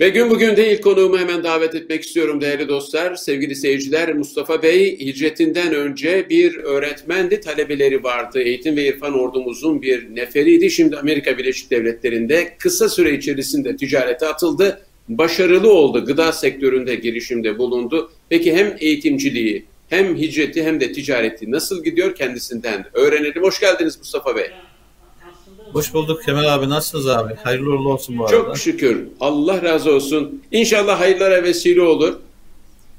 Ve gün bugün de ilk konuğumu hemen davet etmek istiyorum değerli dostlar. Sevgili seyirciler Mustafa Bey hicretinden önce bir öğretmendi, talebeleri vardı. Eğitim ve irfan ordumuzun bir neferiydi. Şimdi Amerika Birleşik Devletleri'nde kısa süre içerisinde ticarete atıldı. Başarılı oldu, gıda sektöründe girişimde bulundu. Peki hem eğitimciliği hem hicreti hem de ticareti nasıl gidiyor kendisinden öğrenelim. Hoş geldiniz Mustafa Bey. Hoş bulduk Kemal abi. Nasılsınız abi? Hayırlı uğurlu olsun bu arada. Çok şükür. Allah razı olsun. İnşallah hayırlara vesile olur.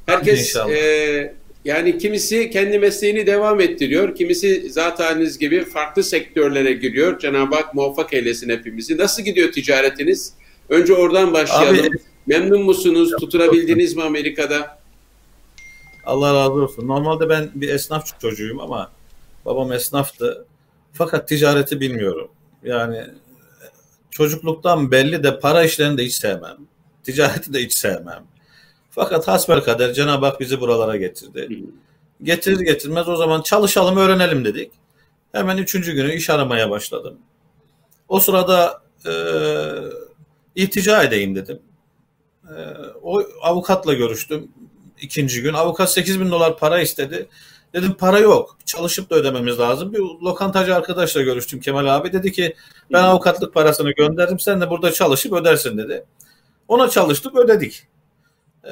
Herkes e, yani kimisi kendi mesleğini devam ettiriyor. Kimisi zaten gibi farklı sektörlere giriyor. Cenab-ı Hak muvaffak eylesin hepimizi. Nasıl gidiyor ticaretiniz? Önce oradan başlayalım. Abi, Memnun musunuz? Tutunabildiniz mi Amerika'da? Allah razı olsun. Normalde ben bir esnaf çocuğuyum ama babam esnaftı. Fakat ticareti bilmiyorum. Yani çocukluktan belli de para işlerini de hiç sevmem. Ticareti de hiç sevmem. Fakat hasbel kader Cenab-ı Hak bizi buralara getirdi. Getirir getirmez o zaman çalışalım öğrenelim dedik. Hemen üçüncü günü iş aramaya başladım. O sırada e, iltica edeyim dedim. E, o avukatla görüştüm. ikinci gün. Avukat 8 bin dolar para istedi. Dedim para yok. Çalışıp da ödememiz lazım. Bir lokantacı arkadaşla görüştüm Kemal abi. Dedi ki ben avukatlık parasını gönderdim. Sen de burada çalışıp ödersin dedi. Ona çalıştık ödedik. Ee,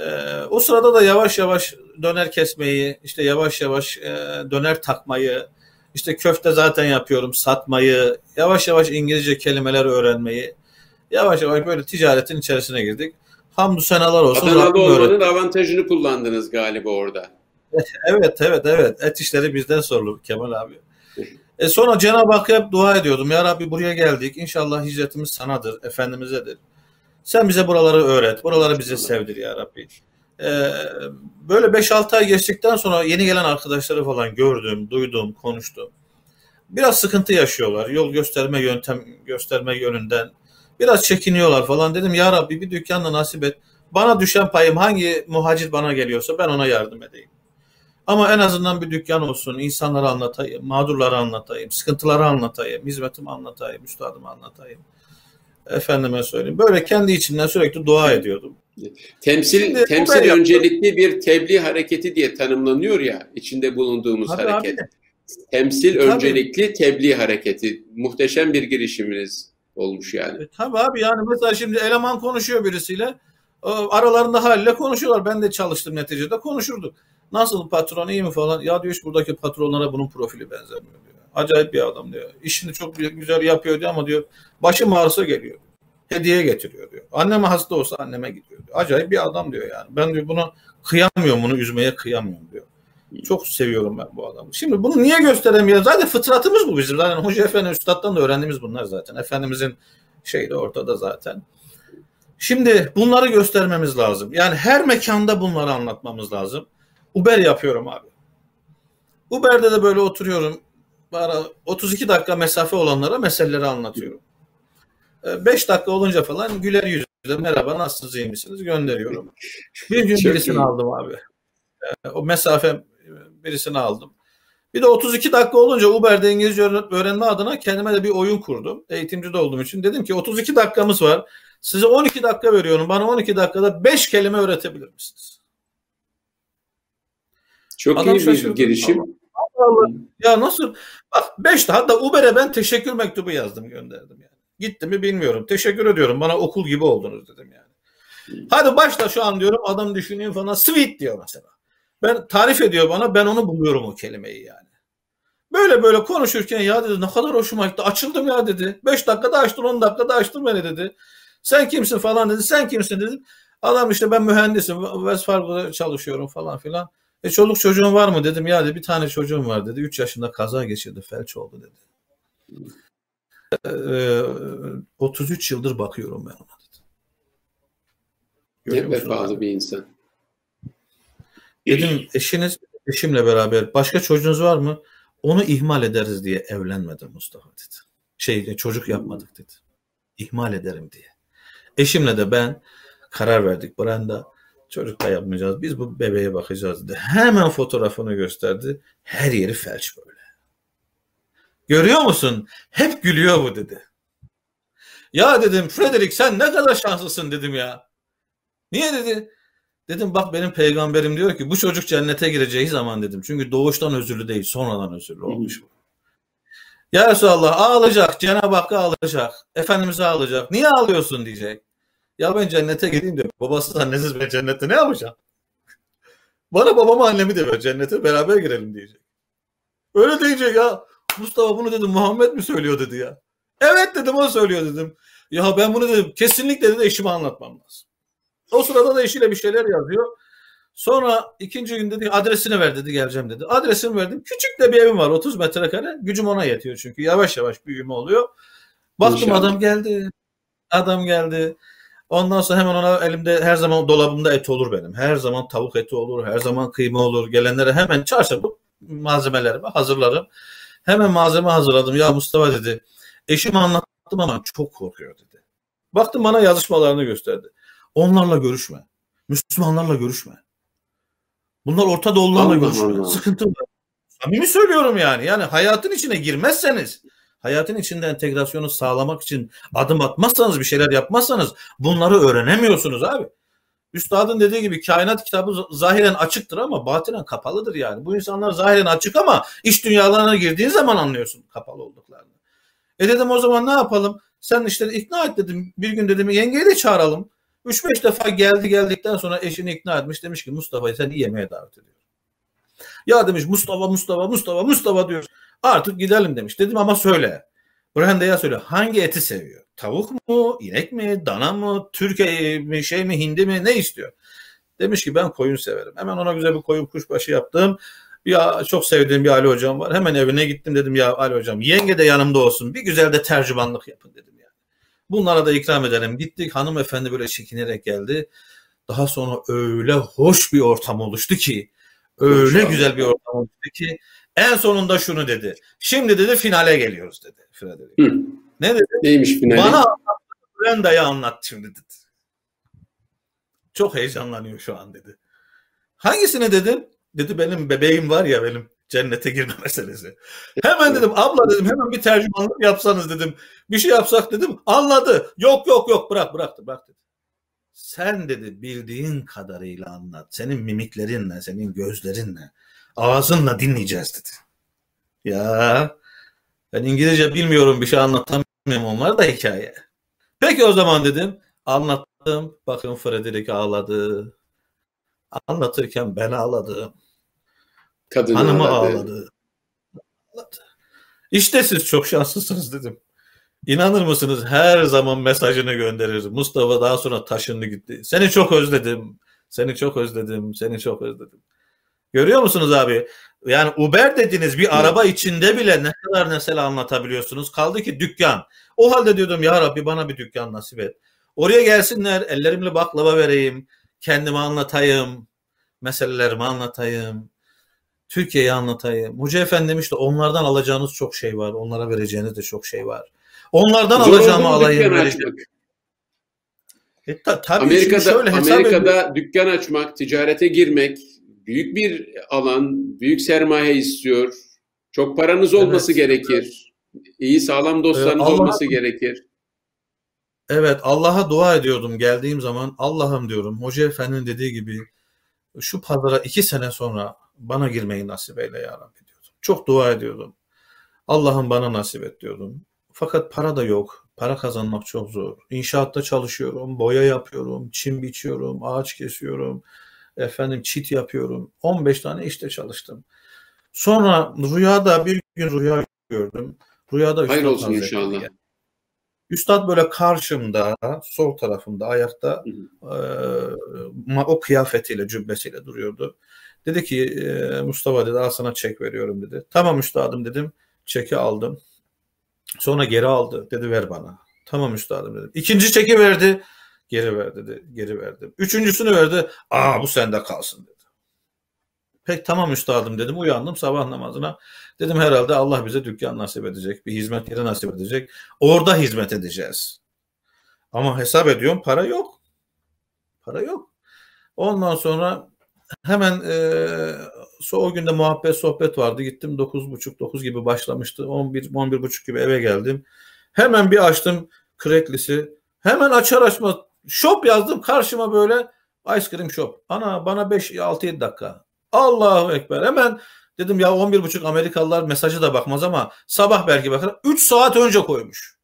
o sırada da yavaş yavaş döner kesmeyi, işte yavaş yavaş e, döner takmayı, işte köfte zaten yapıyorum, satmayı, yavaş yavaş İngilizce kelimeler öğrenmeyi, yavaş yavaş böyle ticaretin içerisine girdik. Hamdü senalar olsun. Adanalı olmanın avantajını kullandınız galiba orada. evet evet evet. Et işleri bizden sorulur Kemal abi. E sonra Cenab-ı Hakk'a hep dua ediyordum. Ya Rabbi buraya geldik. İnşallah hicretimiz sanadır, Efendimiz'edir. Sen bize buraları öğret. Buraları bize sevdir ya Rabbi. Ee, böyle 5-6 ay geçtikten sonra yeni gelen arkadaşları falan gördüm, duydum, konuştum. Biraz sıkıntı yaşıyorlar. Yol gösterme, yöntem gösterme yönünden. Biraz çekiniyorlar falan. Dedim ya Rabbi bir dükkanla nasip et. Bana düşen payım hangi muhacir bana geliyorsa ben ona yardım edeyim. Ama en azından bir dükkan olsun, insanlara anlatayım, mağdurları anlatayım, sıkıntıları anlatayım, hizmetimi anlatayım, üstadımı anlatayım. Efendime söyleyeyim. Böyle kendi içimden sürekli dua ediyordum. Temsil Şimdi, temsil öncelikli bir tebliğ hareketi diye tanımlanıyor ya içinde bulunduğumuz Tabii hareket. Abi. Temsil Tabii. öncelikli tebliğ hareketi. Muhteşem bir girişiminiz olmuş yani. E, tabii abi yani mesela şimdi eleman konuşuyor birisiyle. Aralarında haliyle konuşuyorlar. Ben de çalıştım neticede konuşurduk. Nasıl patron iyi mi falan. Ya diyor buradaki patronlara bunun profili benzemiyor diyor. Acayip bir adam diyor. İşini çok güzel yapıyor diyor ama diyor başım ağrısa geliyor. Hediye getiriyor diyor. Anneme hasta olsa anneme gidiyor diyor. Acayip bir adam diyor yani. Ben diyor bunu kıyamıyorum bunu üzmeye kıyamıyorum diyor. Çok seviyorum ben bu adamı. Şimdi bunu niye gösteremiyoruz? Zaten fıtratımız bu bizim. Zaten Hoca Efendi Üstad'dan da öğrendiğimiz bunlar zaten. Efendimizin şeyi de ortada zaten. Şimdi bunları göstermemiz lazım. Yani her mekanda bunları anlatmamız lazım. Uber yapıyorum abi. Uber'de de böyle oturuyorum. Bana 32 dakika mesafe olanlara meseleleri anlatıyorum. 5 ee, dakika olunca falan güler yüzle merhaba nasılsınız iyi misiniz gönderiyorum. Bir gün birisini iyi. aldım abi. Ee, o mesafe birisini aldım. Bir de 32 dakika olunca Uber'de İngilizce öğrenme adına kendime de bir oyun kurdum. Eğitimci de olduğum için. Dedim ki 32 dakikamız var. Size 12 dakika veriyorum. Bana 12 dakikada 5 kelime öğretebilir misiniz? Çok Adam iyi bir girişim. Allah Allah. Ya nasıl? Bak 5 hatta Uber'e ben teşekkür mektubu yazdım gönderdim yani. Gitti mi bilmiyorum. Teşekkür ediyorum. Bana okul gibi oldunuz dedim yani. Hadi başla şu an diyorum. Adam düşünüyor falan. Sweet diyor mesela. Ben tarif ediyor bana. Ben onu buluyorum o kelimeyi yani. Böyle böyle konuşurken ya dedi ne kadar hoşuma gitti. Açıldım ya dedi. 5 dakikada açtın 10 dakikada açtın beni dedi. Sen kimsin falan dedi. Sen kimsin dedim. Adam işte ben mühendisim. West Fargo'da çalışıyorum falan filan. E çoluk çocuğun var mı dedim. Ya dedi bir tane çocuğum var dedi. 3 yaşında kaza geçirdi. Felç oldu dedi. E, 33 yıldır bakıyorum ben ona dedi. Görüyor ne vefalı bir insan. Dedim eşiniz eşimle beraber başka çocuğunuz var mı? Onu ihmal ederiz diye evlenmedim Mustafa dedi. Şey çocuk yapmadık dedi. İhmal ederim diye. Eşimle de ben karar verdik Brenda Çocuk da yapmayacağız. Biz bu bebeğe bakacağız dedi. Hemen fotoğrafını gösterdi. Her yeri felç böyle. Görüyor musun? Hep gülüyor bu dedi. Ya dedim Frederick sen ne kadar şanslısın dedim ya. Niye dedi? Dedim bak benim peygamberim diyor ki bu çocuk cennete gireceği zaman dedim. Çünkü doğuştan özürlü değil sonradan özürlü olmuş bu. Ya Resulallah ağlayacak. Cenab-ı Hakk'a ağlayacak. Efendimiz'e ağlayacak. Niye ağlıyorsun diyecek. Ya ben cennete gideyim diyor. Babasız annesiz ben cennette ne yapacağım? Bana babamı annemi de ver cennete beraber girelim diyecek. Öyle deyince ya Mustafa bunu dedim Muhammed mi söylüyor dedi ya. Evet dedim o söylüyor dedim. Ya ben bunu dedim kesinlikle dedi eşime anlatmam lazım. O sırada da eşiyle bir şeyler yazıyor. Sonra ikinci gün dedi adresini ver dedi geleceğim dedi. Adresimi verdim. Küçük de bir evim var 30 metrekare. Gücüm ona yetiyor çünkü yavaş yavaş büyüme oluyor. Baktım İnşallah. adam geldi. Adam geldi. Ondan sonra hemen ona elimde her zaman dolabımda et olur benim. Her zaman tavuk eti olur, her zaman kıyma olur. Gelenlere hemen çarşafı malzemelerimi hazırlarım. Hemen malzeme hazırladım. Ya Mustafa dedi. Eşime anlattım ama çok korkuyor dedi. Baktım bana yazışmalarını gösterdi. Onlarla görüşme. Müslümanlarla görüşme. Bunlar Orta Doğulularla görüşme. Sıkıntı var. Samimi söylüyorum yani. Yani hayatın içine girmezseniz hayatın içinde entegrasyonu sağlamak için adım atmazsanız bir şeyler yapmazsanız bunları öğrenemiyorsunuz abi. Üstadın dediği gibi kainat kitabı zahiren açıktır ama batinen kapalıdır yani. Bu insanlar zahiren açık ama iş dünyalarına girdiğin zaman anlıyorsun kapalı olduklarını. E dedim o zaman ne yapalım? Sen işte ikna et dedim. Bir gün dedim yengeyi de çağıralım. 3-5 defa geldi geldikten sonra eşini ikna etmiş. Demiş ki Mustafa'yı sen yemeğe davet ediyor. Ya demiş Mustafa Mustafa Mustafa Mustafa diyor. Artık gidelim demiş. Dedim ama söyle. Branda'ya söyle. Hangi eti seviyor? Tavuk mu? inek mi? Dana mı? Türkiye mi? Şey mi? Hindi mi? Ne istiyor? Demiş ki ben koyun severim. Hemen ona güzel bir koyun kuşbaşı yaptım. Ya çok sevdiğim bir Ali hocam var. Hemen evine gittim dedim ya Ali hocam yenge de yanımda olsun. Bir güzel de tercümanlık yapın dedim yani. Bunlara da ikram edelim. Gittik hanımefendi böyle çekinerek geldi. Daha sonra öyle hoş bir ortam oluştu ki öyle güzel bir ortam oluştu ki en sonunda şunu dedi. Şimdi dedi finale geliyoruz dedi Frederick. Ne dedi? Neymiş finali? Bana anlat. Brenda'ya anlat şimdi dedi. Çok heyecanlanıyor şu an dedi. Hangisini dedim? Dedi benim bebeğim var ya benim cennete girme meselesi. Hemen dedim abla dedim hemen bir tercümanlık yapsanız dedim. Bir şey yapsak dedim. Anladı. Yok yok yok bırak bıraktı bırak dedi. Sen dedi bildiğin kadarıyla anlat. Senin mimiklerinle, senin gözlerinle, ağzınla dinleyeceğiz dedi. Ya ben İngilizce bilmiyorum bir şey anlatamıyorum onlar da hikaye. Peki o zaman dedim. Anlattım. Bakın Frederick ağladı. Anlatırken ben ağladım. Kadın Hanımı ağladı. ağladı. İşte siz çok şanslısınız dedim. İnanır mısınız her zaman mesajını gönderir. Mustafa daha sonra taşındı gitti. Seni çok özledim. Seni çok özledim. Seni çok özledim. Görüyor musunuz abi? Yani Uber dediğiniz bir araba içinde bile ne kadar mesela anlatabiliyorsunuz. Kaldı ki dükkan. O halde diyordum ya Rabbi bana bir dükkan nasip et. Oraya gelsinler ellerimle baklava vereyim. Kendimi anlatayım. Meselelerimi anlatayım. Türkiye'yi anlatayım. Hoca efendi demiş de onlardan alacağınız çok şey var. Onlara vereceğiniz de çok şey var. Onlardan Zor alacağımı alayım. E, ta, tabii Amerika'da, şöyle Amerika'da ediyorum. dükkan açmak, ticarete girmek büyük bir alan, büyük sermaye istiyor. Çok paranız olması evet. gerekir. İyi sağlam dostlarınız ee, olması gerekir. Evet Allah'a dua ediyordum geldiğim zaman. Allah'ım diyorum Hoca Efendi'nin dediği gibi şu pazara iki sene sonra bana girmeyi nasip eyle ya Rabbi diyordum. Çok dua ediyordum. Allah'ım bana nasip et diyordum. Fakat para da yok. Para kazanmak çok zor. İnşaatta çalışıyorum, boya yapıyorum, çim biçiyorum, ağaç kesiyorum, efendim çit yapıyorum. 15 tane işte çalıştım. Sonra rüyada bir gün rüya gördüm. Rüyada Hayır olsun inşallah. Geldi. Üstad böyle karşımda, sol tarafımda ayakta e, o kıyafetiyle, cübbesiyle duruyordu. Dedi ki e, Mustafa dedi al sana çek veriyorum dedi. Tamam üstadım dedim. Çeki aldım. Sonra geri aldı. Dedi ver bana. Tamam üstadım dedim. İkinci çeki verdi. Geri ver dedi. Geri verdim. Üçüncüsünü verdi. Aa bu sende kalsın dedi. Pek tamam üstadım dedim. Uyandım sabah namazına. Dedim herhalde Allah bize dükkan nasip edecek. Bir hizmet yeri nasip edecek. Orada hizmet edeceğiz. Ama hesap ediyorum para yok. Para yok. Ondan sonra hemen e, o günde muhabbet sohbet vardı. Gittim 9.30 gibi başlamıştı. 11 11.30 gibi eve geldim. Hemen bir açtım Craigslist'i. Hemen açar açmaz shop yazdım karşıma böyle Ice cream shop. Ana bana 5-6-7 dakika. Allahu Ekber. Hemen dedim ya 11.30 Amerikalılar mesajı da bakmaz ama sabah belki bakar. 3 saat önce koymuş.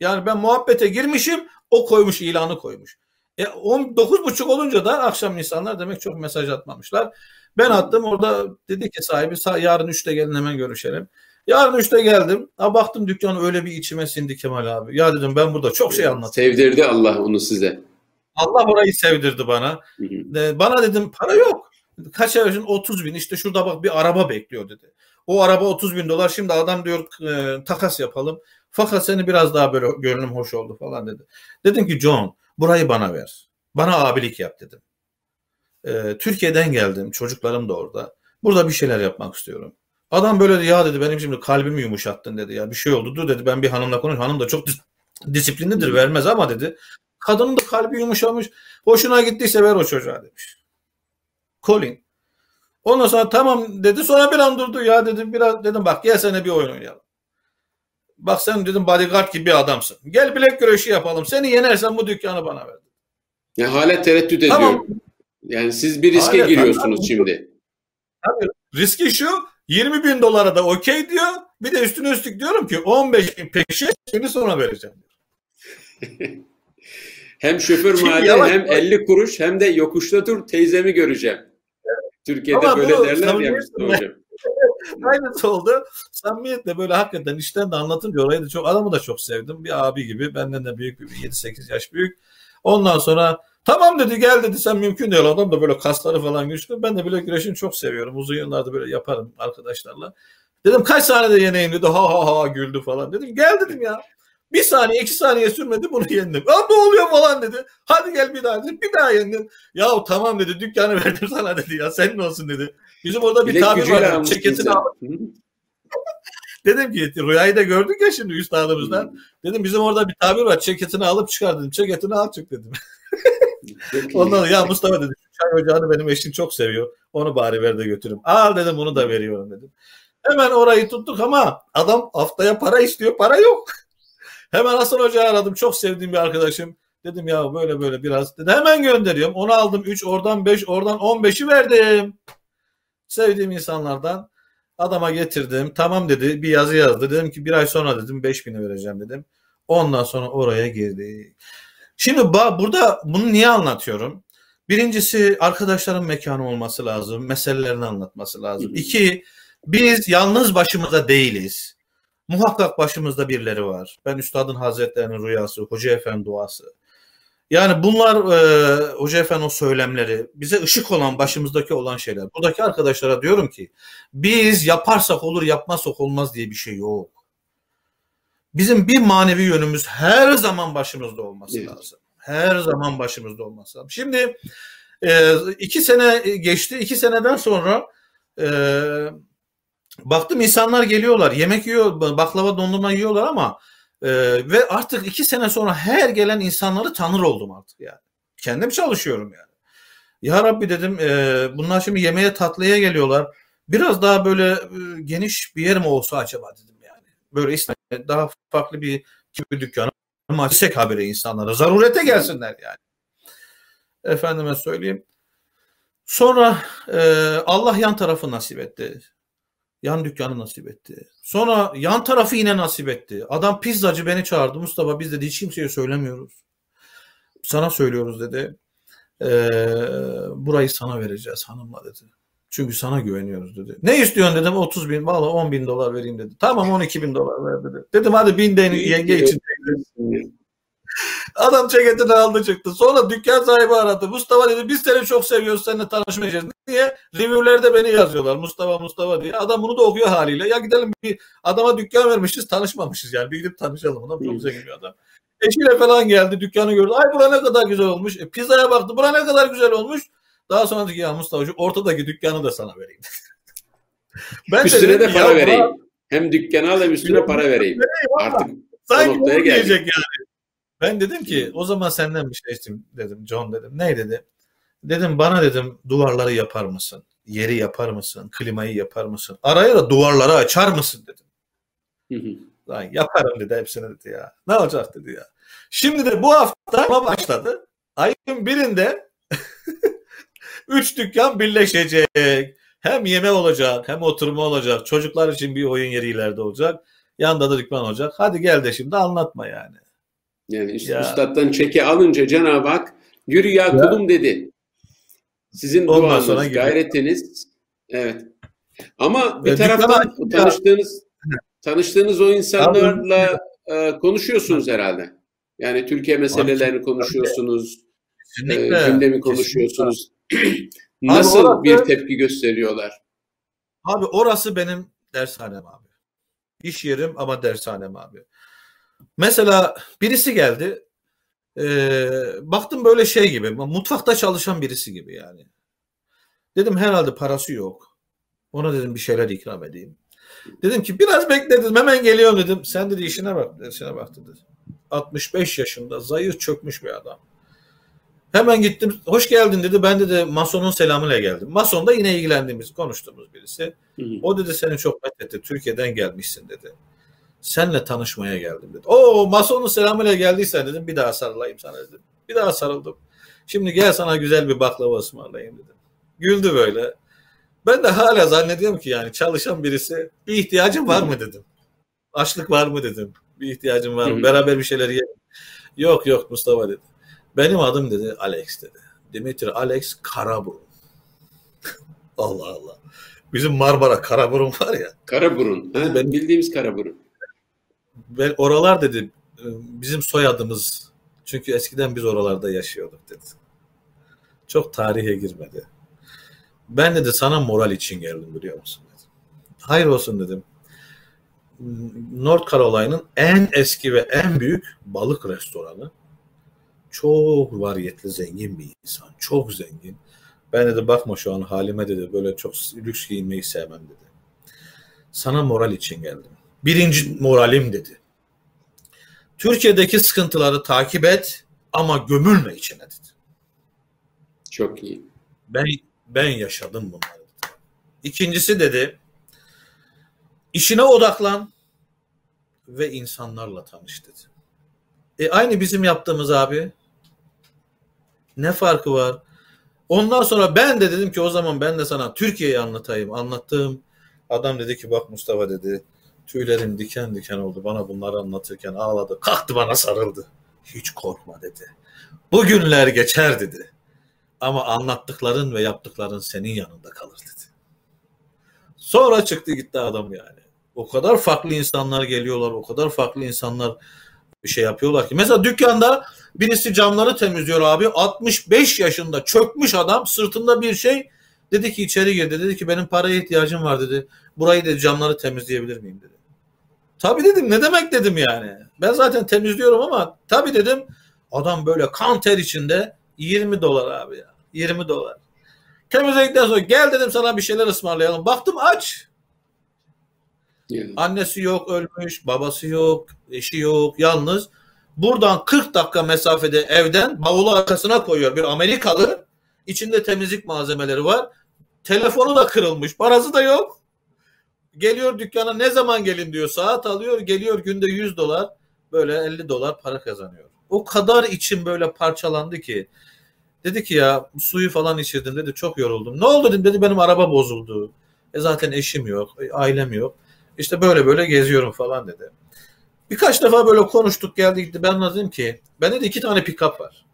Yani ben muhabbete girmişim o koymuş ilanı koymuş. E 9.30 olunca da akşam insanlar demek çok mesaj atmamışlar. Ben attım orada dedi ki sahibi yarın 3'te gelin hemen görüşelim. Yarın 3'te geldim. Ha baktım dükkan öyle bir içime sindi Kemal abi. Ya dedim ben burada çok şey anlattım. Sevdirdi Allah onu size. Allah orayı sevdirdi bana. Hı hı. Bana dedim para yok. Kaç ay önce 30 bin işte şurada bak bir araba bekliyor dedi. O araba 30 bin dolar şimdi adam diyor e, takas yapalım. Fakat seni biraz daha böyle gönlüm hoş oldu falan dedi. Dedim ki John burayı bana ver. Bana abilik yap dedim. E, Türkiye'den geldim çocuklarım da orada. Burada bir şeyler yapmak istiyorum. Adam böyle ya dedi benim şimdi kalbimi yumuşattın dedi ya bir şey oldu dur dedi ben bir hanımla konuş hanım da çok disiplinlidir vermez ama dedi kadının da kalbi yumuşamış hoşuna gittiyse ver o çocuğa demiş. Colin. Ondan sonra tamam dedi sonra bir an durdu ya dedim biraz dedim bak gel sana bir oyun oynayalım. Bak sen dedim bodyguard gibi bir adamsın. Gel bilek güreşi yapalım. Seni yenersen bu dükkanı bana ver. Ya hala tereddüt ediyor. Tamam. Yani siz bir riske hala, giriyorsunuz tamam. şimdi. Tabii. Riski şu 20 bin dolara da okey diyor. Bir de üstüne üstlük diyorum ki 15 bin peşin şimdi sonra vereceğim. hem şoför maaşı hem 50 kuruş hem de yokuşta dur teyzemi göreceğim. Türkiye'de Ama böyle derler ya hocam. Aynısı oldu. Samimiyetle böyle hakikaten işten de anlatınca orayı da çok adamı da çok sevdim. Bir abi gibi benden de büyük bir 7-8 yaş büyük. Ondan sonra tamam dedi gel dedi sen mümkün değil. Adam da böyle kasları falan güçlü. Ben de böyle güreşini çok seviyorum. Uzun yıllarda böyle yaparım arkadaşlarla. Dedim kaç saniyede yeneyim dedi. Ha ha ha güldü falan. Dedim gel dedim ya. Bir saniye iki saniye sürmedi bunu yendim. Aa ne oluyor falan dedi. Hadi gel bir daha dedi. Bir daha yendim. Ya tamam dedi dükkanı verdim sana dedi ya senin olsun dedi. Bizim orada bir Bilek tabir var. Ceketini al. Dedim ki rüyayı da gördük ya şimdi üstadımızdan. Dedim bizim orada bir tabir var. Ceketini alıp çıkar dedim. Ceketini al çık dedim. Ondan ya Mustafa dedi. Çay ocağını benim eşim çok seviyor. Onu bari ver de götürüm. Al dedim bunu da veriyorum dedim. Hemen orayı tuttuk ama adam haftaya para istiyor. Para yok. Hemen Hasan Hoca aradım. Çok sevdiğim bir arkadaşım. Dedim ya böyle böyle biraz. Dedi hemen gönderiyorum. Onu aldım 3 oradan 5 oradan 15'i verdim. Sevdiğim insanlardan adama getirdim. Tamam dedi bir yazı yazdı. Dedim ki bir ay sonra dedim 5000'i vereceğim dedim. Ondan sonra oraya girdi. Şimdi burada bunu niye anlatıyorum? Birincisi arkadaşların mekanı olması lazım. Meselelerini anlatması lazım. İki, biz yalnız başımıza değiliz. Muhakkak başımızda birileri var. Ben Üstadın Hazretlerinin rüyası, Hoca Efendi duası. Yani bunlar e, Hoca Efendi o söylemleri bize ışık olan başımızdaki olan şeyler. Buradaki arkadaşlara diyorum ki biz yaparsak olur yapmazsak olmaz diye bir şey yok. Bizim bir manevi yönümüz her zaman başımızda olması evet. lazım. Her zaman başımızda olması lazım. Şimdi e, iki sene geçti. iki seneden sonra e, baktım insanlar geliyorlar. Yemek yiyor, baklava dondurma yiyorlar ama ee, ve artık iki sene sonra her gelen insanları tanır oldum artık yani. Kendim çalışıyorum yani. Ya Rabbi dedim e, bunlar şimdi yemeğe tatlıya geliyorlar. Biraz daha böyle e, geniş bir yer mi olsa acaba dedim yani. Böyle işte daha farklı bir gibi dükkanı açsak haberi insanlara. Zarurete gelsinler yani. Efendime söyleyeyim. Sonra e, Allah yan tarafı nasip etti. Yan dükkanı nasip etti. Sonra yan tarafı yine nasip etti. Adam pizzacı beni çağırdı. Mustafa biz dedi hiç kimseye söylemiyoruz. Sana söylüyoruz dedi. Ee, burayı sana vereceğiz hanımla dedi. Çünkü sana güveniyoruz dedi. Ne istiyorsun dedim 30 bin valla 10 bin dolar vereyim dedi. Tamam 12 bin dolar ver dedi. Dedim hadi bin de yenge için. Adam ceketini aldı çıktı. Sonra dükkan sahibi aradı. Mustafa dedi biz seni çok seviyoruz seninle tanışmayacağız. Niye? Review'lerde beni yazıyorlar Mustafa Mustafa diye. Adam bunu da okuyor haliyle. Ya gidelim bir adama dükkan vermişiz tanışmamışız yani. Bir gidip tanışalım. Adam çok zengin bir adam. Eşiyle falan geldi dükkanı gördü. Ay bura ne kadar güzel olmuş. E, pizzaya baktı. Bura ne kadar güzel olmuş. Daha sonra dedi ki ya Mustafa ortadaki dükkanı da sana vereyim. ben üstüne de, de para ya, vereyim. Hem dükkanı al hem üstüne para vereyim. Artık Sanki o noktaya gelecek yani. Ben dedim ki o zaman senden bir şey istedim dedim John dedim. Ne dedi? Dedim bana dedim duvarları yapar mısın? Yeri yapar mısın? Klimayı yapar mısın? Araya da duvarları açar mısın dedim. Lan yaparım dedi hepsini dedi ya. Ne olacak dedi ya. Şimdi de bu hafta başladı. Ayın birinde Üç dükkan birleşecek. Hem yeme olacak hem oturma olacak. Çocuklar için bir oyun yeri ileride olacak. Yanında da dükkan olacak. Hadi gel de şimdi anlatma yani. Yani işte ya. üstaddan çeki alınca Cenab-ı Hak yürü ya, ya. kulum dedi. Sizin Ondan duanız, sonra gayretiniz. Evet. Ama bir taraftan tanıştığınız tanıştığınız o insanlarla e, konuşuyorsunuz herhalde. Yani Türkiye meselelerini konuşuyorsunuz. Kesinlikle. E, gündemi konuşuyorsunuz. Nasıl abi orası, bir tepki gösteriyorlar? Abi orası benim dershanem abi. İş yerim ama dershanem abi. Mesela birisi geldi. E, baktım böyle şey gibi. Mutfakta çalışan birisi gibi yani. Dedim herhalde parası yok. Ona dedim bir şeyler ikram edeyim. Dedim ki biraz bekledim hemen geliyorum dedim. Sen dedi işine bak, işine bak dedi. 65 yaşında zayıf çökmüş bir adam. Hemen gittim. Hoş geldin dedi. Ben de de Mason'un selamıyla geldim. Mason da yine ilgilendiğimiz, konuştuğumuz birisi. Hı hı. O dedi seni çok methetti. Türkiye'den gelmişsin dedi. Senle tanışmaya geldim dedi. O Mason'un selamıyla geldiysen dedim bir daha sarılayım sana dedim. Bir daha sarıldım. Şimdi gel sana güzel bir baklava ısmarlayayım dedim. Güldü böyle. Ben de hala zannediyorum ki yani çalışan birisi bir ihtiyacın var mı dedim. Açlık var mı dedim. Bir ihtiyacın var mı? Beraber bir şeyler yiyelim. Yok yok Mustafa dedi. Benim adım dedi Alex dedi. Dimitri Alex Karaburun. Allah Allah. Bizim Marmara Karaburun var ya. Karaburun. Ha, ben bildiğimiz Karaburun. Ben oralar dedi bizim soyadımız. Çünkü eskiden biz oralarda yaşıyorduk dedi. Çok tarihe girmedi. Ben dedi sana moral için geldim biliyor musun dedi. Hayır olsun dedim. North Carolina'nın en eski ve en büyük balık restoranı çok variyetli, zengin bir insan. Çok zengin. Ben dedi bakma şu an halime dedi böyle çok lüks giyinmeyi sevmem dedi. Sana moral için geldim. Birinci moralim dedi. Türkiye'deki sıkıntıları takip et ama gömülme içine dedi. Çok iyi. Ben ben yaşadım bunları dedi. İkincisi dedi işine odaklan ve insanlarla tanış dedi. E aynı bizim yaptığımız abi. Ne farkı var? Ondan sonra ben de dedim ki o zaman ben de sana Türkiye'yi anlatayım. Anlattığım adam dedi ki bak Mustafa dedi tüylerim diken diken oldu bana bunları anlatırken ağladı. Kalktı bana sarıldı. Hiç korkma dedi. Bu günler geçer dedi. Ama anlattıkların ve yaptıkların senin yanında kalır dedi. Sonra çıktı gitti adam yani. O kadar farklı insanlar geliyorlar, o kadar farklı insanlar bir şey yapıyorlar ki. Mesela dükkanda birisi camları temizliyor abi. 65 yaşında çökmüş adam sırtında bir şey. Dedi ki içeri girdi. Dedi ki benim paraya ihtiyacım var dedi. Burayı dedi camları temizleyebilir miyim dedi. Tabii dedim ne demek dedim yani. Ben zaten temizliyorum ama tabii dedim adam böyle kan ter içinde 20 dolar abi ya. 20 dolar. Temizledikten sonra gel dedim sana bir şeyler ısmarlayalım. Baktım aç. Annesi yok ölmüş, babası yok, eşi yok, yalnız. Buradan 40 dakika mesafede evden bavulu arkasına koyuyor bir Amerikalı. İçinde temizlik malzemeleri var. Telefonu da kırılmış, parası da yok. Geliyor dükkana ne zaman gelin diyor. Saat alıyor, geliyor günde 100 dolar, böyle 50 dolar para kazanıyor. O kadar içim böyle parçalandı ki. Dedi ki ya suyu falan içirdim dedi çok yoruldum. Ne oldu dedim dedi benim araba bozuldu. E zaten eşim yok, ailem yok. İşte böyle böyle geziyorum falan dedi. Birkaç defa böyle konuştuk geldi gitti. Ben dedim ki bende de iki tane pick-up var.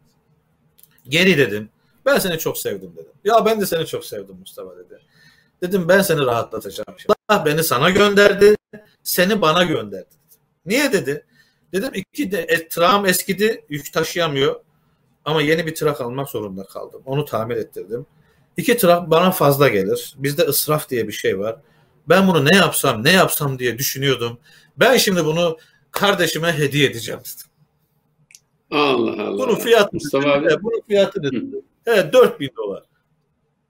Geri dedim. Ben seni çok sevdim dedim. Ya ben de seni çok sevdim Mustafa dedi. Dedim ben seni rahatlatacağım. Allah beni sana gönderdi. Seni bana gönderdi. Niye dedi? Dedim iki de e, tram eskidi yük taşıyamıyor. Ama yeni bir trak almak zorunda kaldım. Onu tamir ettirdim. İki trak bana fazla gelir. Bizde ısraf diye bir şey var. Ben bunu ne yapsam ne yapsam diye düşünüyordum. Ben şimdi bunu kardeşime hediye edeceğim dedim. Allah Allah. Bunun fiyatı Mustafa abi. Bunun fiyatı dedim. Evet 4000 dolar.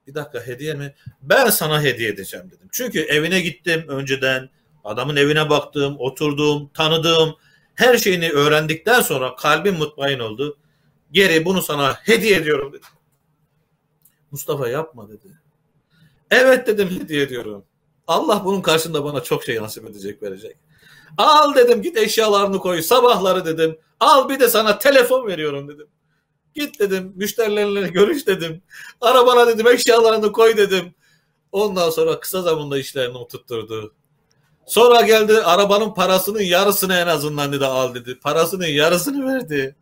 Bir dakika hediye mi? Ben sana hediye edeceğim dedim. Çünkü evine gittim önceden. Adamın evine baktım, oturdum, tanıdığım her şeyini öğrendikten sonra kalbim mutmain oldu. Geri bunu sana hediye ediyorum dedim. Mustafa yapma dedi. Evet dedim hediye ediyorum. Allah bunun karşında bana çok şey nasip edecek verecek. Al dedim git eşyalarını koy sabahları dedim. Al bir de sana telefon veriyorum dedim. Git dedim müşterilerle görüş dedim. Arabana dedim eşyalarını koy dedim. Ondan sonra kısa zamanda işlerini oturtturdu. Sonra geldi arabanın parasının yarısını en azından dedi al dedi. Parasının yarısını verdi.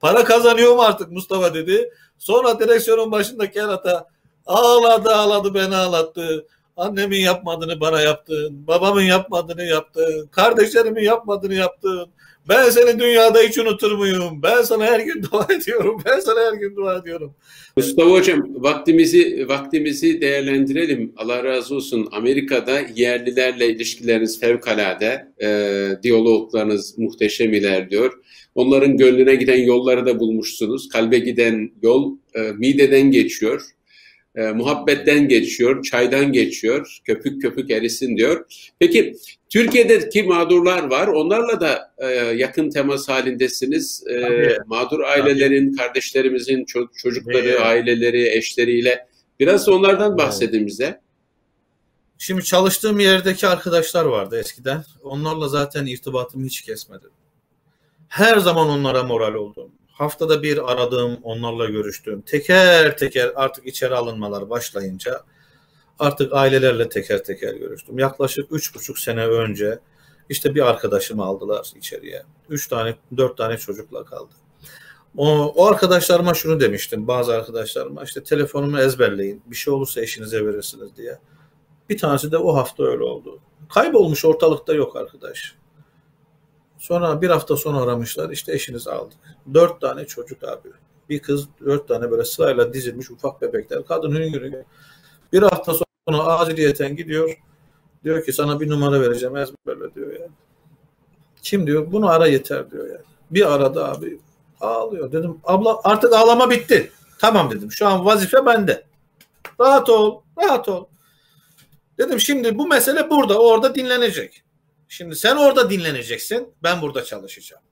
Para kazanıyor mu artık Mustafa dedi. Sonra direksiyonun başında kerata ağladı ağladı beni ağlattı. Annemin yapmadığını bana yaptın. Babamın yapmadığını yaptın. Kardeşlerimin yapmadığını yaptın. Ben seni dünyada hiç unutur muyum? Ben sana her gün dua ediyorum. Ben sana her gün dua ediyorum. Mustafa Hocam vaktimizi vaktimizi değerlendirelim. Allah razı olsun. Amerika'da yerlilerle ilişkileriniz fevkalade. E, diyaloglarınız muhteşem ilerliyor. Onların gönlüne giden yolları da bulmuşsunuz. Kalbe giden yol e, mideden geçiyor e, muhabbetten geçiyor, çaydan geçiyor, köpük köpük erisin diyor. Peki Türkiye'deki mağdurlar var, onlarla da e, yakın temas halindesiniz. E, mağdur ailelerin, kardeşlerimizin ço- çocukları, evet. aileleri, eşleriyle. Biraz onlardan bahsedin bize. Şimdi çalıştığım yerdeki arkadaşlar vardı eskiden. Onlarla zaten irtibatımı hiç kesmedim. Her zaman onlara moral oldum haftada bir aradığım, onlarla görüştüğüm, teker teker artık içeri alınmalar başlayınca artık ailelerle teker teker görüştüm. Yaklaşık üç buçuk sene önce işte bir arkadaşımı aldılar içeriye. Üç tane, dört tane çocukla kaldı. O, o arkadaşlarıma şunu demiştim, bazı arkadaşlarıma işte telefonumu ezberleyin, bir şey olursa eşinize verirsiniz diye. Bir tanesi de o hafta öyle oldu. Kaybolmuş ortalıkta yok arkadaş. Sonra bir hafta sonra aramışlar. İşte eşinizi aldık. Dört tane çocuk abi. Bir kız dört tane böyle sırayla dizilmiş ufak bebekler. Kadın hüngür Bir hafta sonra aciliyeten gidiyor. Diyor ki sana bir numara vereceğim ezberle diyor yani. Kim diyor? Bunu ara yeter diyor yani. Bir arada abi ağlıyor. Dedim abla artık ağlama bitti. Tamam dedim. Şu an vazife bende. Rahat ol. Rahat ol. Dedim şimdi bu mesele burada. Orada dinlenecek. Şimdi sen orada dinleneceksin. Ben burada çalışacağım.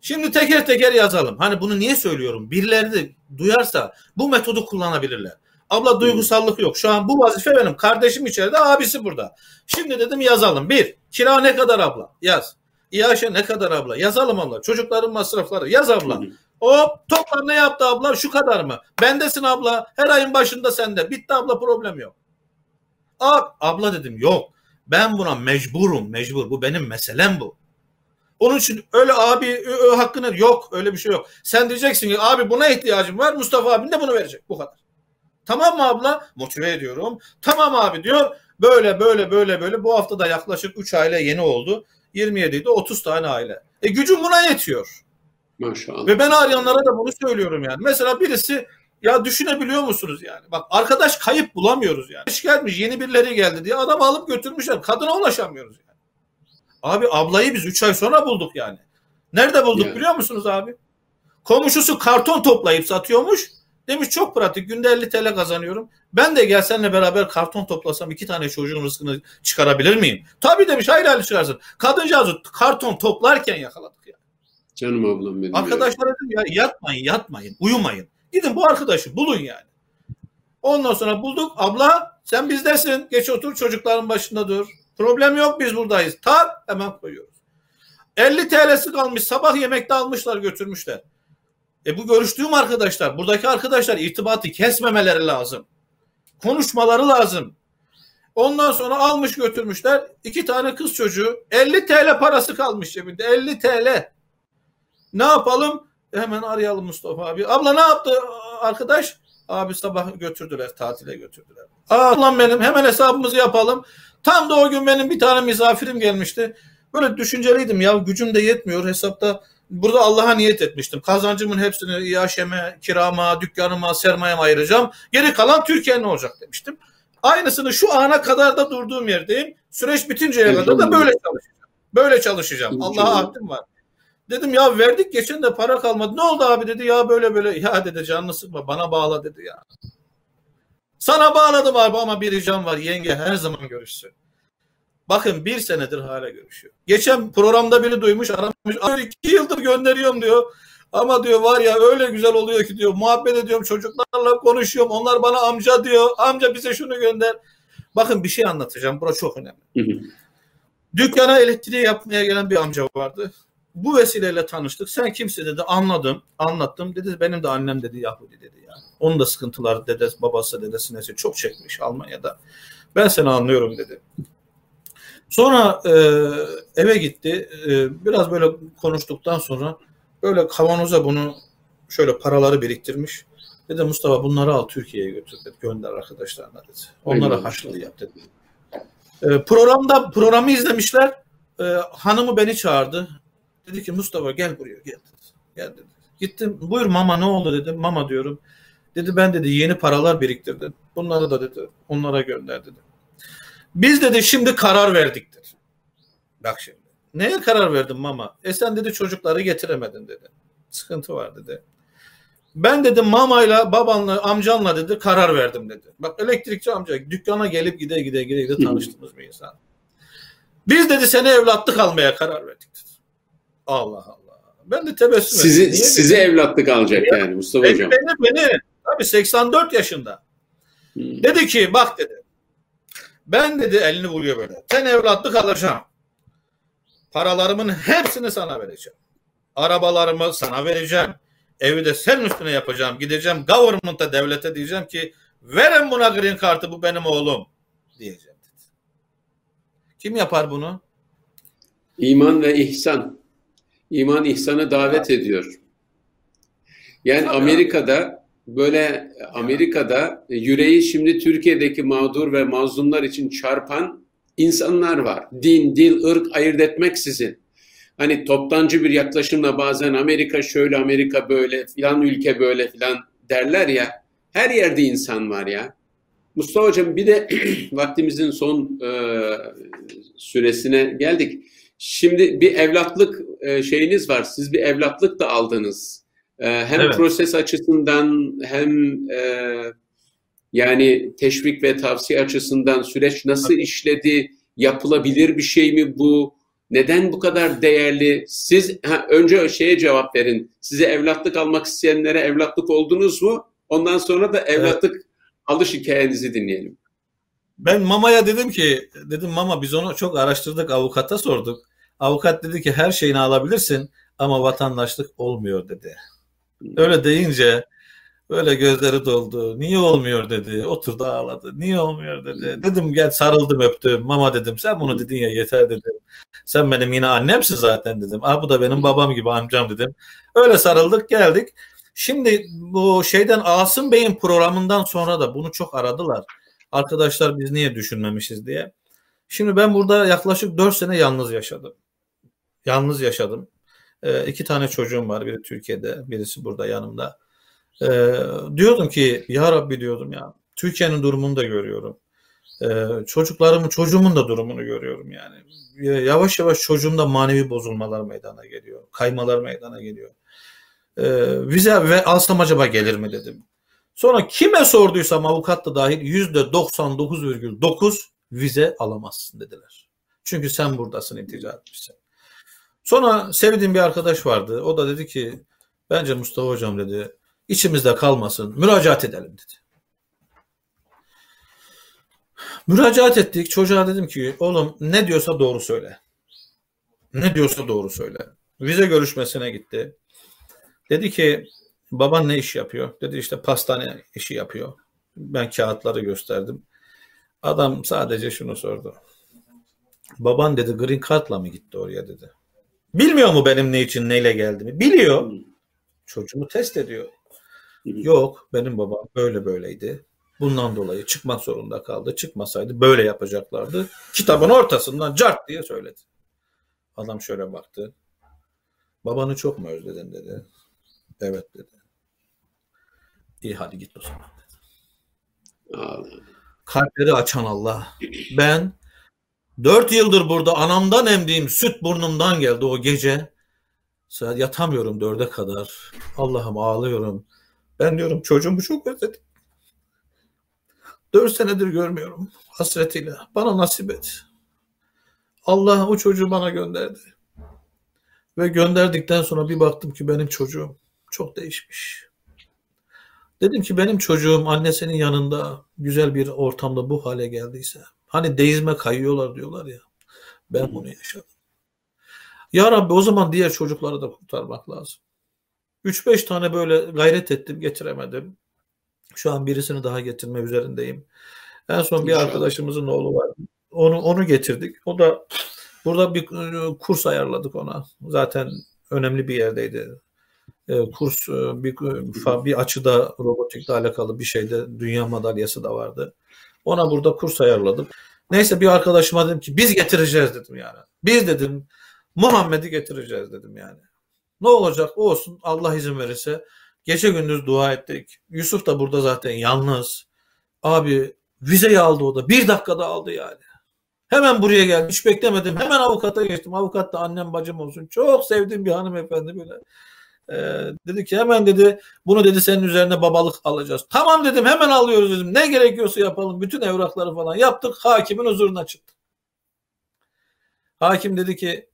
Şimdi teker teker yazalım. Hani bunu niye söylüyorum? Birileri de duyarsa bu metodu kullanabilirler. Abla duygusallık yok. Şu an bu vazife benim. Kardeşim içeride, abisi burada. Şimdi dedim yazalım. Bir, kira ne kadar abla? Yaz. İyaşe ne kadar abla? Yazalım abla. Çocukların masrafları. Yaz abla. Hop toplar ne yaptı abla? Şu kadar mı? Bendesin abla. Her ayın başında sende. Bitti abla problem yok. Ab, abla dedim yok. Ben buna mecburum, mecbur. Bu benim meselem bu. Onun için öyle abi ö, ö, hakkını yok. Öyle bir şey yok. Sen diyeceksin ki abi buna ihtiyacım var. Mustafa abin de bunu verecek. Bu kadar. Tamam mı abla? Motive ediyorum. Tamam abi diyor. Böyle böyle böyle böyle. Bu hafta da yaklaşık 3 aile yeni oldu. 27 idi 30 tane aile. E gücüm buna yetiyor. Maşallah. Ve ben arayanlara da bunu söylüyorum yani. Mesela birisi ya düşünebiliyor musunuz yani? Bak arkadaş kayıp bulamıyoruz yani. Gelmiş yeni birileri geldi diye adam alıp götürmüşler. Kadına ulaşamıyoruz yani. Abi ablayı biz 3 ay sonra bulduk yani. Nerede bulduk yani. biliyor musunuz abi? Komşusu karton toplayıp satıyormuş. Demiş çok pratik günde 50 TL kazanıyorum. Ben de gel seninle beraber karton toplasam iki tane çocuğun rızkını çıkarabilir miyim? Tabii demiş hayır hayır çıkarsın. Kadıncağızı karton toplarken yakaladık ya. Canım ablam benim. Arkadaşlar dedim ya yatmayın yatmayın uyumayın. Gidin bu arkadaşı bulun yani. Ondan sonra bulduk. Abla sen bizdesin. Geç otur çocukların başında dur. Problem yok biz buradayız. Tak hemen koyuyoruz. 50 TL'si kalmış. Sabah yemekte almışlar götürmüşler. E bu görüştüğüm arkadaşlar, buradaki arkadaşlar irtibatı kesmemeleri lazım. Konuşmaları lazım. Ondan sonra almış götürmüşler. iki tane kız çocuğu 50 TL parası kalmış cebinde. 50 TL. Ne yapalım? Hemen arayalım Mustafa abi. Abla ne yaptı arkadaş? Abi sabah götürdüler, tatile götürdüler. Aa lan benim hemen hesabımızı yapalım. Tam da o gün benim bir tane misafirim gelmişti. Böyle düşünceliydim ya gücüm de yetmiyor hesapta. Burada Allah'a niyet etmiştim. Kazancımın hepsini iaşeme, kirama, dükkanıma, sermayeme ayıracağım. Geri kalan Türkiye'nin olacak demiştim. Aynısını şu ana kadar da durduğum yerdeyim. Süreç bitinceye kadar da böyle çalışacağım. Böyle çalışacağım. Allah'a ahdim var. Dedim ya verdik geçen de para kalmadı. Ne oldu abi dedi ya böyle böyle. Ya dedi canını sıkma bana bağla dedi ya. Sana bağladım abi ama bir ricam var. Yenge her zaman görüşsün. Bakın bir senedir hala görüşüyor. Geçen programda biri duymuş aramış. İki yıldır gönderiyorum diyor. Ama diyor var ya öyle güzel oluyor ki diyor. Muhabbet ediyorum çocuklarla konuşuyorum. Onlar bana amca diyor. Amca bize şunu gönder. Bakın bir şey anlatacağım. Burası çok önemli. Dükkana elektriği yapmaya gelen bir amca vardı. Bu vesileyle tanıştık. Sen kimsin dedi. Anladım. Anlattım. Dedi benim de annem dedi Yahudi dedi yani. Onun da sıkıntılar dedesi, babası, dedesi nesi çok çekmiş Almanya'da. Ben seni anlıyorum dedi. Sonra e, eve gitti. E, biraz böyle konuştuktan sonra böyle kavanoza bunu şöyle paraları biriktirmiş. Dedi Mustafa bunları al Türkiye'ye götür dedi. Gönder arkadaşlarına dedi. Onlara haşlı yap dedi. E, programda programı izlemişler. E, hanımı beni çağırdı. Dedi ki Mustafa gel buraya gel dedi. Gel dedi. Gittim buyur mama ne oldu dedim. Mama diyorum. Dedi ben dedi yeni paralar biriktirdim. Bunları da dedi onlara gönder dedi. Biz dedi şimdi karar verdik dedi. Bak şimdi. Neye karar verdin mama? E sen dedi çocukları getiremedin dedi. Sıkıntı var dedi. Ben dedim mamayla babanla amcanla dedi karar verdim dedi. Bak elektrikçi amca dükkana gelip gide gide gide gide tanıştığımız bir insan. Biz dedi seni evlatlık almaya karar verdik dedi. Allah Allah. Ben de tebessüm Sizi, ettim. Niye sizi dedim? evlatlık alacak Niye? yani Mustafa beni, Hocam. Beni, beni. Tabii 84 yaşında. Hmm. Dedi ki bak dedi. Ben dedi elini vuruyor böyle. Sen evlatlık alacağım. Paralarımın hepsini sana vereceğim. Arabalarımı sana vereceğim. Evi de senin üstüne yapacağım. Gideceğim government'a devlete diyeceğim ki verin buna green kartı bu benim oğlum diyeceğim. Dedi. Kim yapar bunu? İman ve ihsan. İman ihsanı davet ediyor. Yani Amerika'da böyle Amerika'da yüreği şimdi Türkiye'deki mağdur ve mazlumlar için çarpan insanlar var. Din, dil, ırk ayırt etmeksizin. Hani toptancı bir yaklaşımla bazen Amerika şöyle, Amerika böyle, filan ülke böyle filan derler ya. Her yerde insan var ya. Mustafa Hocam bir de vaktimizin son e, süresine geldik. Şimdi bir evlatlık e, şeyiniz var. Siz bir evlatlık da aldınız. E, hem evet. proses açısından hem e, yani teşvik ve tavsiye açısından süreç nasıl işledi? Yapılabilir bir şey mi bu? Neden bu kadar değerli? Siz ha, önce şeye cevap verin. Size evlatlık almak isteyenlere evlatlık oldunuz mu? Ondan sonra da evlatlık evet. alış hikayenizi dinleyelim. Ben Mama'ya dedim ki, dedim Mama biz onu çok araştırdık, avukata sorduk. Avukat dedi ki her şeyini alabilirsin ama vatandaşlık olmuyor dedi. Öyle deyince böyle gözleri doldu. Niye olmuyor dedi. Oturdu ağladı. Niye olmuyor dedi. Dedim gel sarıldım öptüm. Mama dedim sen bunu dedin ya yeter dedim. Sen benim yine annemsin zaten dedim. Ah bu da benim babam gibi amcam dedim. Öyle sarıldık geldik. Şimdi bu şeyden Asım Bey'in programından sonra da bunu çok aradılar. Arkadaşlar biz niye düşünmemişiz diye. Şimdi ben burada yaklaşık 4 sene yalnız yaşadım. Yalnız yaşadım. E, iki tane çocuğum var. Biri Türkiye'de, birisi burada yanımda. E, diyordum ki ya Rabbi diyordum ya. Türkiye'nin durumunu da görüyorum. E, çocuklarımın, çocuğumun da durumunu görüyorum yani. Yavaş yavaş çocuğumda manevi bozulmalar meydana geliyor. Kaymalar meydana geliyor. E, vize ve alsam acaba gelir mi dedim. Sonra kime sorduysam avukat da dahil %99,9 vize alamazsın dediler. Çünkü sen buradasın iltica etmişsin. Sonra sevdiğim bir arkadaş vardı. O da dedi ki bence Mustafa hocam dedi içimizde kalmasın müracaat edelim dedi. Müracaat ettik. Çocuğa dedim ki oğlum ne diyorsa doğru söyle. Ne diyorsa doğru söyle. Vize görüşmesine gitti. Dedi ki baban ne iş yapıyor? Dedi işte pastane işi yapıyor. Ben kağıtları gösterdim. Adam sadece şunu sordu. Baban dedi green card'la mı gitti oraya dedi. Bilmiyor mu benim ne için neyle geldiğimi? Biliyor. Çocuğumu test ediyor. Yok benim babam böyle böyleydi. Bundan dolayı çıkmak zorunda kaldı. Çıkmasaydı böyle yapacaklardı. Kitabın ortasından cart diye söyledi. Adam şöyle baktı. Babanı çok mu özledin dedi. Evet dedi. İyi hadi git o zaman dedi. Kalpleri açan Allah. Ben Dört yıldır burada anamdan emdiğim süt burnumdan geldi o gece. Yatamıyorum dörde kadar. Allah'ım ağlıyorum. Ben diyorum çocuğumu çok özledim. Dört senedir görmüyorum hasretiyle. Bana nasip et. Allah o çocuğu bana gönderdi. Ve gönderdikten sonra bir baktım ki benim çocuğum çok değişmiş. Dedim ki benim çocuğum annesinin yanında güzel bir ortamda bu hale geldiyse Hani deizme kayıyorlar diyorlar ya. Ben bunu yaşadım. Ya Rabbi o zaman diğer çocukları da kurtarmak lazım. 3-5 tane böyle gayret ettim getiremedim. Şu an birisini daha getirme üzerindeyim. En son bir arkadaşımızın oğlu var. Onu onu getirdik. O da burada bir e, kurs ayarladık ona. Zaten önemli bir yerdeydi. E, kurs e, bir bir açıda robotikle alakalı bir şeyde dünya madalyası da vardı. Ona burada kurs ayarladım. Neyse bir arkadaşıma dedim ki biz getireceğiz dedim yani. Biz dedim Muhammed'i getireceğiz dedim yani. Ne olacak olsun Allah izin verirse. Gece gündüz dua ettik. Yusuf da burada zaten yalnız. Abi vizeyi aldı o da. Bir dakikada aldı yani. Hemen buraya geldim. Hiç beklemedim. Hemen avukata geçtim. Avukat da annem bacım olsun. Çok sevdiğim bir hanımefendi böyle. Ee, dedi ki hemen dedi bunu dedi senin üzerine babalık alacağız. Tamam dedim hemen alıyoruz dedim. Ne gerekiyorsa yapalım. Bütün evrakları falan yaptık. Hakimin huzuruna çıktı. Hakim dedi ki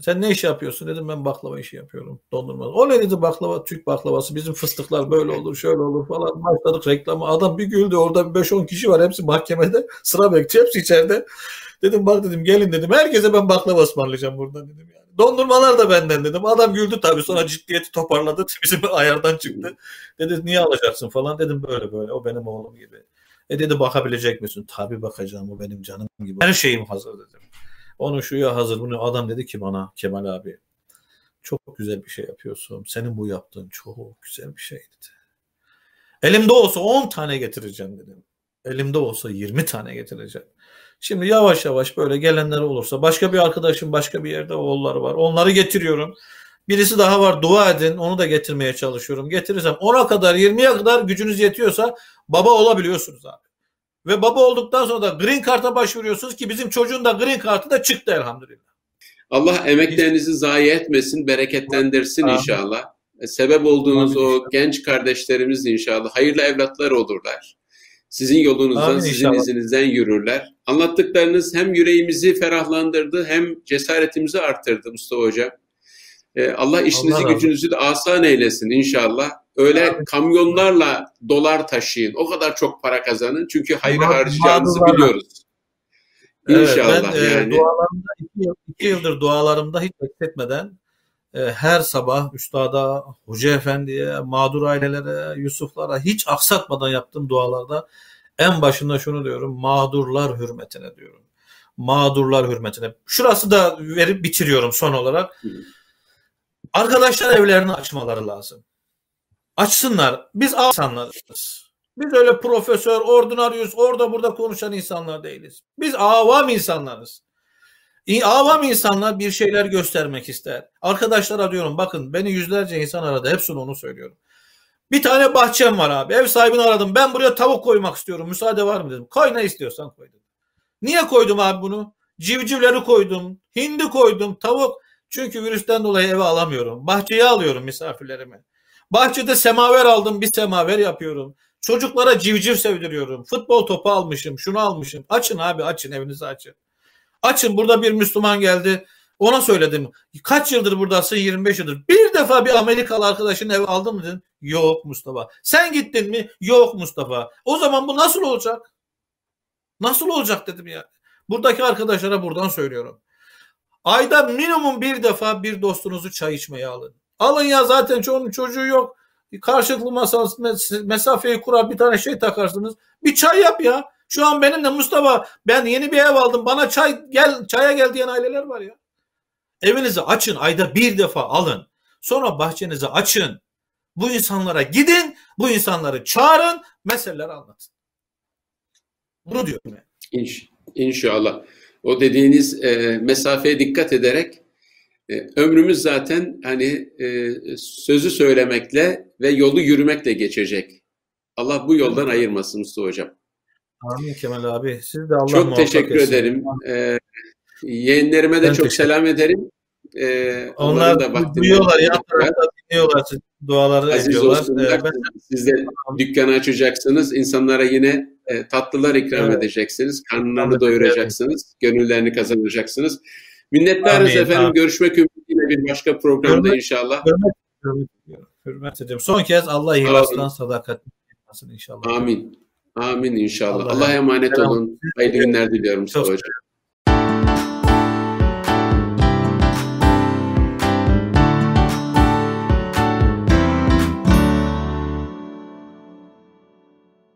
sen ne iş yapıyorsun dedim ben baklava işi yapıyorum dondurma. O ne dedi baklava Türk baklavası bizim fıstıklar böyle olur şöyle olur falan başladık reklamı. Adam bir güldü orada 5-10 kişi var hepsi mahkemede sıra bekliyor hepsi içeride. Dedim bak dedim gelin dedim herkese ben baklava ısmarlayacağım buradan dedim yani. Dondurmalar da benden dedim. Adam güldü tabii sonra ciddiyeti toparladı bizim ayardan çıktı. Dedi niye alacaksın falan dedim böyle böyle o benim oğlum gibi. E dedi bakabilecek misin? Tabii bakacağım o benim canım gibi. Her şeyim hazır dedim. Onu şuya hazır bunu adam dedi ki bana Kemal abi çok güzel bir şey yapıyorsun. Senin bu yaptığın çok güzel bir şey dedi. Elimde olsa 10 tane getireceğim dedim. Elimde olsa 20 tane getireceğim. Şimdi yavaş yavaş böyle gelenler olursa başka bir arkadaşım başka bir yerde oğulları var. Onları getiriyorum. Birisi daha var dua edin onu da getirmeye çalışıyorum. Getirirsem 10'a kadar 20'ye kadar gücünüz yetiyorsa baba olabiliyorsunuz abi. Ve baba olduktan sonra da green card'a başvuruyorsunuz ki bizim çocuğun da green card'ı da çıktı elhamdülillah. Allah emeklerinizi zayi etmesin, bereketlendirsin Amin. inşallah. E, sebep olduğunuz Amin o genç kardeşlerimiz inşallah hayırlı evlatlar olurlar. Sizin yolunuzdan, Amin sizin inşallah. izinizden yürürler. Anlattıklarınız hem yüreğimizi ferahlandırdı hem cesaretimizi arttırdı Mustafa Hocam. Ee, Allah işinizi Allah gücünüzü de asan eylesin inşallah. Öyle Abi. kamyonlarla dolar taşıyın. O kadar çok para kazanın. Çünkü hayır harcayacağınızı biliyoruz. İnşallah evet, ben, e, yani. E, dualarımda iki, iki yıldır dualarımda hiç bekletmeden her sabah üstada, hoca efendiye, mağdur ailelere, Yusuflara hiç aksatmadan yaptığım dualarda en başında şunu diyorum. Mağdurlar hürmetine diyorum. Mağdurlar hürmetine. Şurası da verip bitiriyorum son olarak. Arkadaşlar evlerini açmaları lazım. Açsınlar. Biz insanlarız. Biz öyle profesör, ordinaryüz, orada burada konuşan insanlar değiliz. Biz avam insanlarız. Avam insanlar bir şeyler göstermek ister. Arkadaşlara diyorum bakın beni yüzlerce insan aradı. Hepsini onu söylüyorum. Bir tane bahçem var abi. Ev sahibini aradım. Ben buraya tavuk koymak istiyorum. Müsaade var mı dedim. Koy ne istiyorsan koy dedim. Niye koydum abi bunu? Civcivleri koydum. Hindi koydum. Tavuk. Çünkü virüsten dolayı eve alamıyorum. Bahçeye alıyorum misafirlerimi. Bahçede semaver aldım bir semaver yapıyorum. Çocuklara civciv sevdiriyorum. Futbol topu almışım, şunu almışım. Açın abi açın evinizi açın. Açın burada bir Müslüman geldi. Ona söyledim. Kaç yıldır buradasın? 25 yıldır. Bir defa bir Amerikalı arkadaşın ev aldın mı dedin? Yok Mustafa. Sen gittin mi? Yok Mustafa. O zaman bu nasıl olacak? Nasıl olacak dedim ya. Buradaki arkadaşlara buradan söylüyorum. Ayda minimum bir defa bir dostunuzu çay içmeye alın. Alın ya zaten çoğunun çocuğu yok. Karşılıklı masası, mesafeyi kurar bir tane şey takarsınız. Bir çay yap ya. Şu an benimle Mustafa ben yeni bir ev aldım. Bana çay gel çaya gel diyen aileler var ya. Evinizi açın ayda bir defa alın. Sonra bahçenizi açın. Bu insanlara gidin. Bu insanları çağırın. Meseleler anlatın. Bunu diyorum yani. İnş, inşallah. O dediğiniz e, mesafeye dikkat ederek e, ömrümüz zaten hani e, sözü söylemekle ve yolu yürümekle geçecek. Allah bu yoldan ayırmasın Mustafa Hocam. Amin Kemal abi. Siz de Allah Çok teşekkür etsin. ederim. Ee, yeğenlerime de ben çok selam ederim. Ee, Onlar da duyuyorlar ya dinliyorlar duaları Aziz ediyorlar. Olsunlar. Ee, ben... Siz de dükkanı açacaksınız. İnsanlara yine e, tatlılar ikram evet. edeceksiniz. Karnlarını doyuracaksınız. Evet. Gönüllerini kazanacaksınız. Minnettarız Amin. efendim. Amin. Görüşmek ümidiyle bir başka programda hürmet, inşallah. Hürmet, hürmet, hürmet ediyorum. Son kez Allah ihlastan sadakat inşallah. Amin. Amin inşallah. Allah'a emanet olun. Hayırlı günler diliyorum size hocam.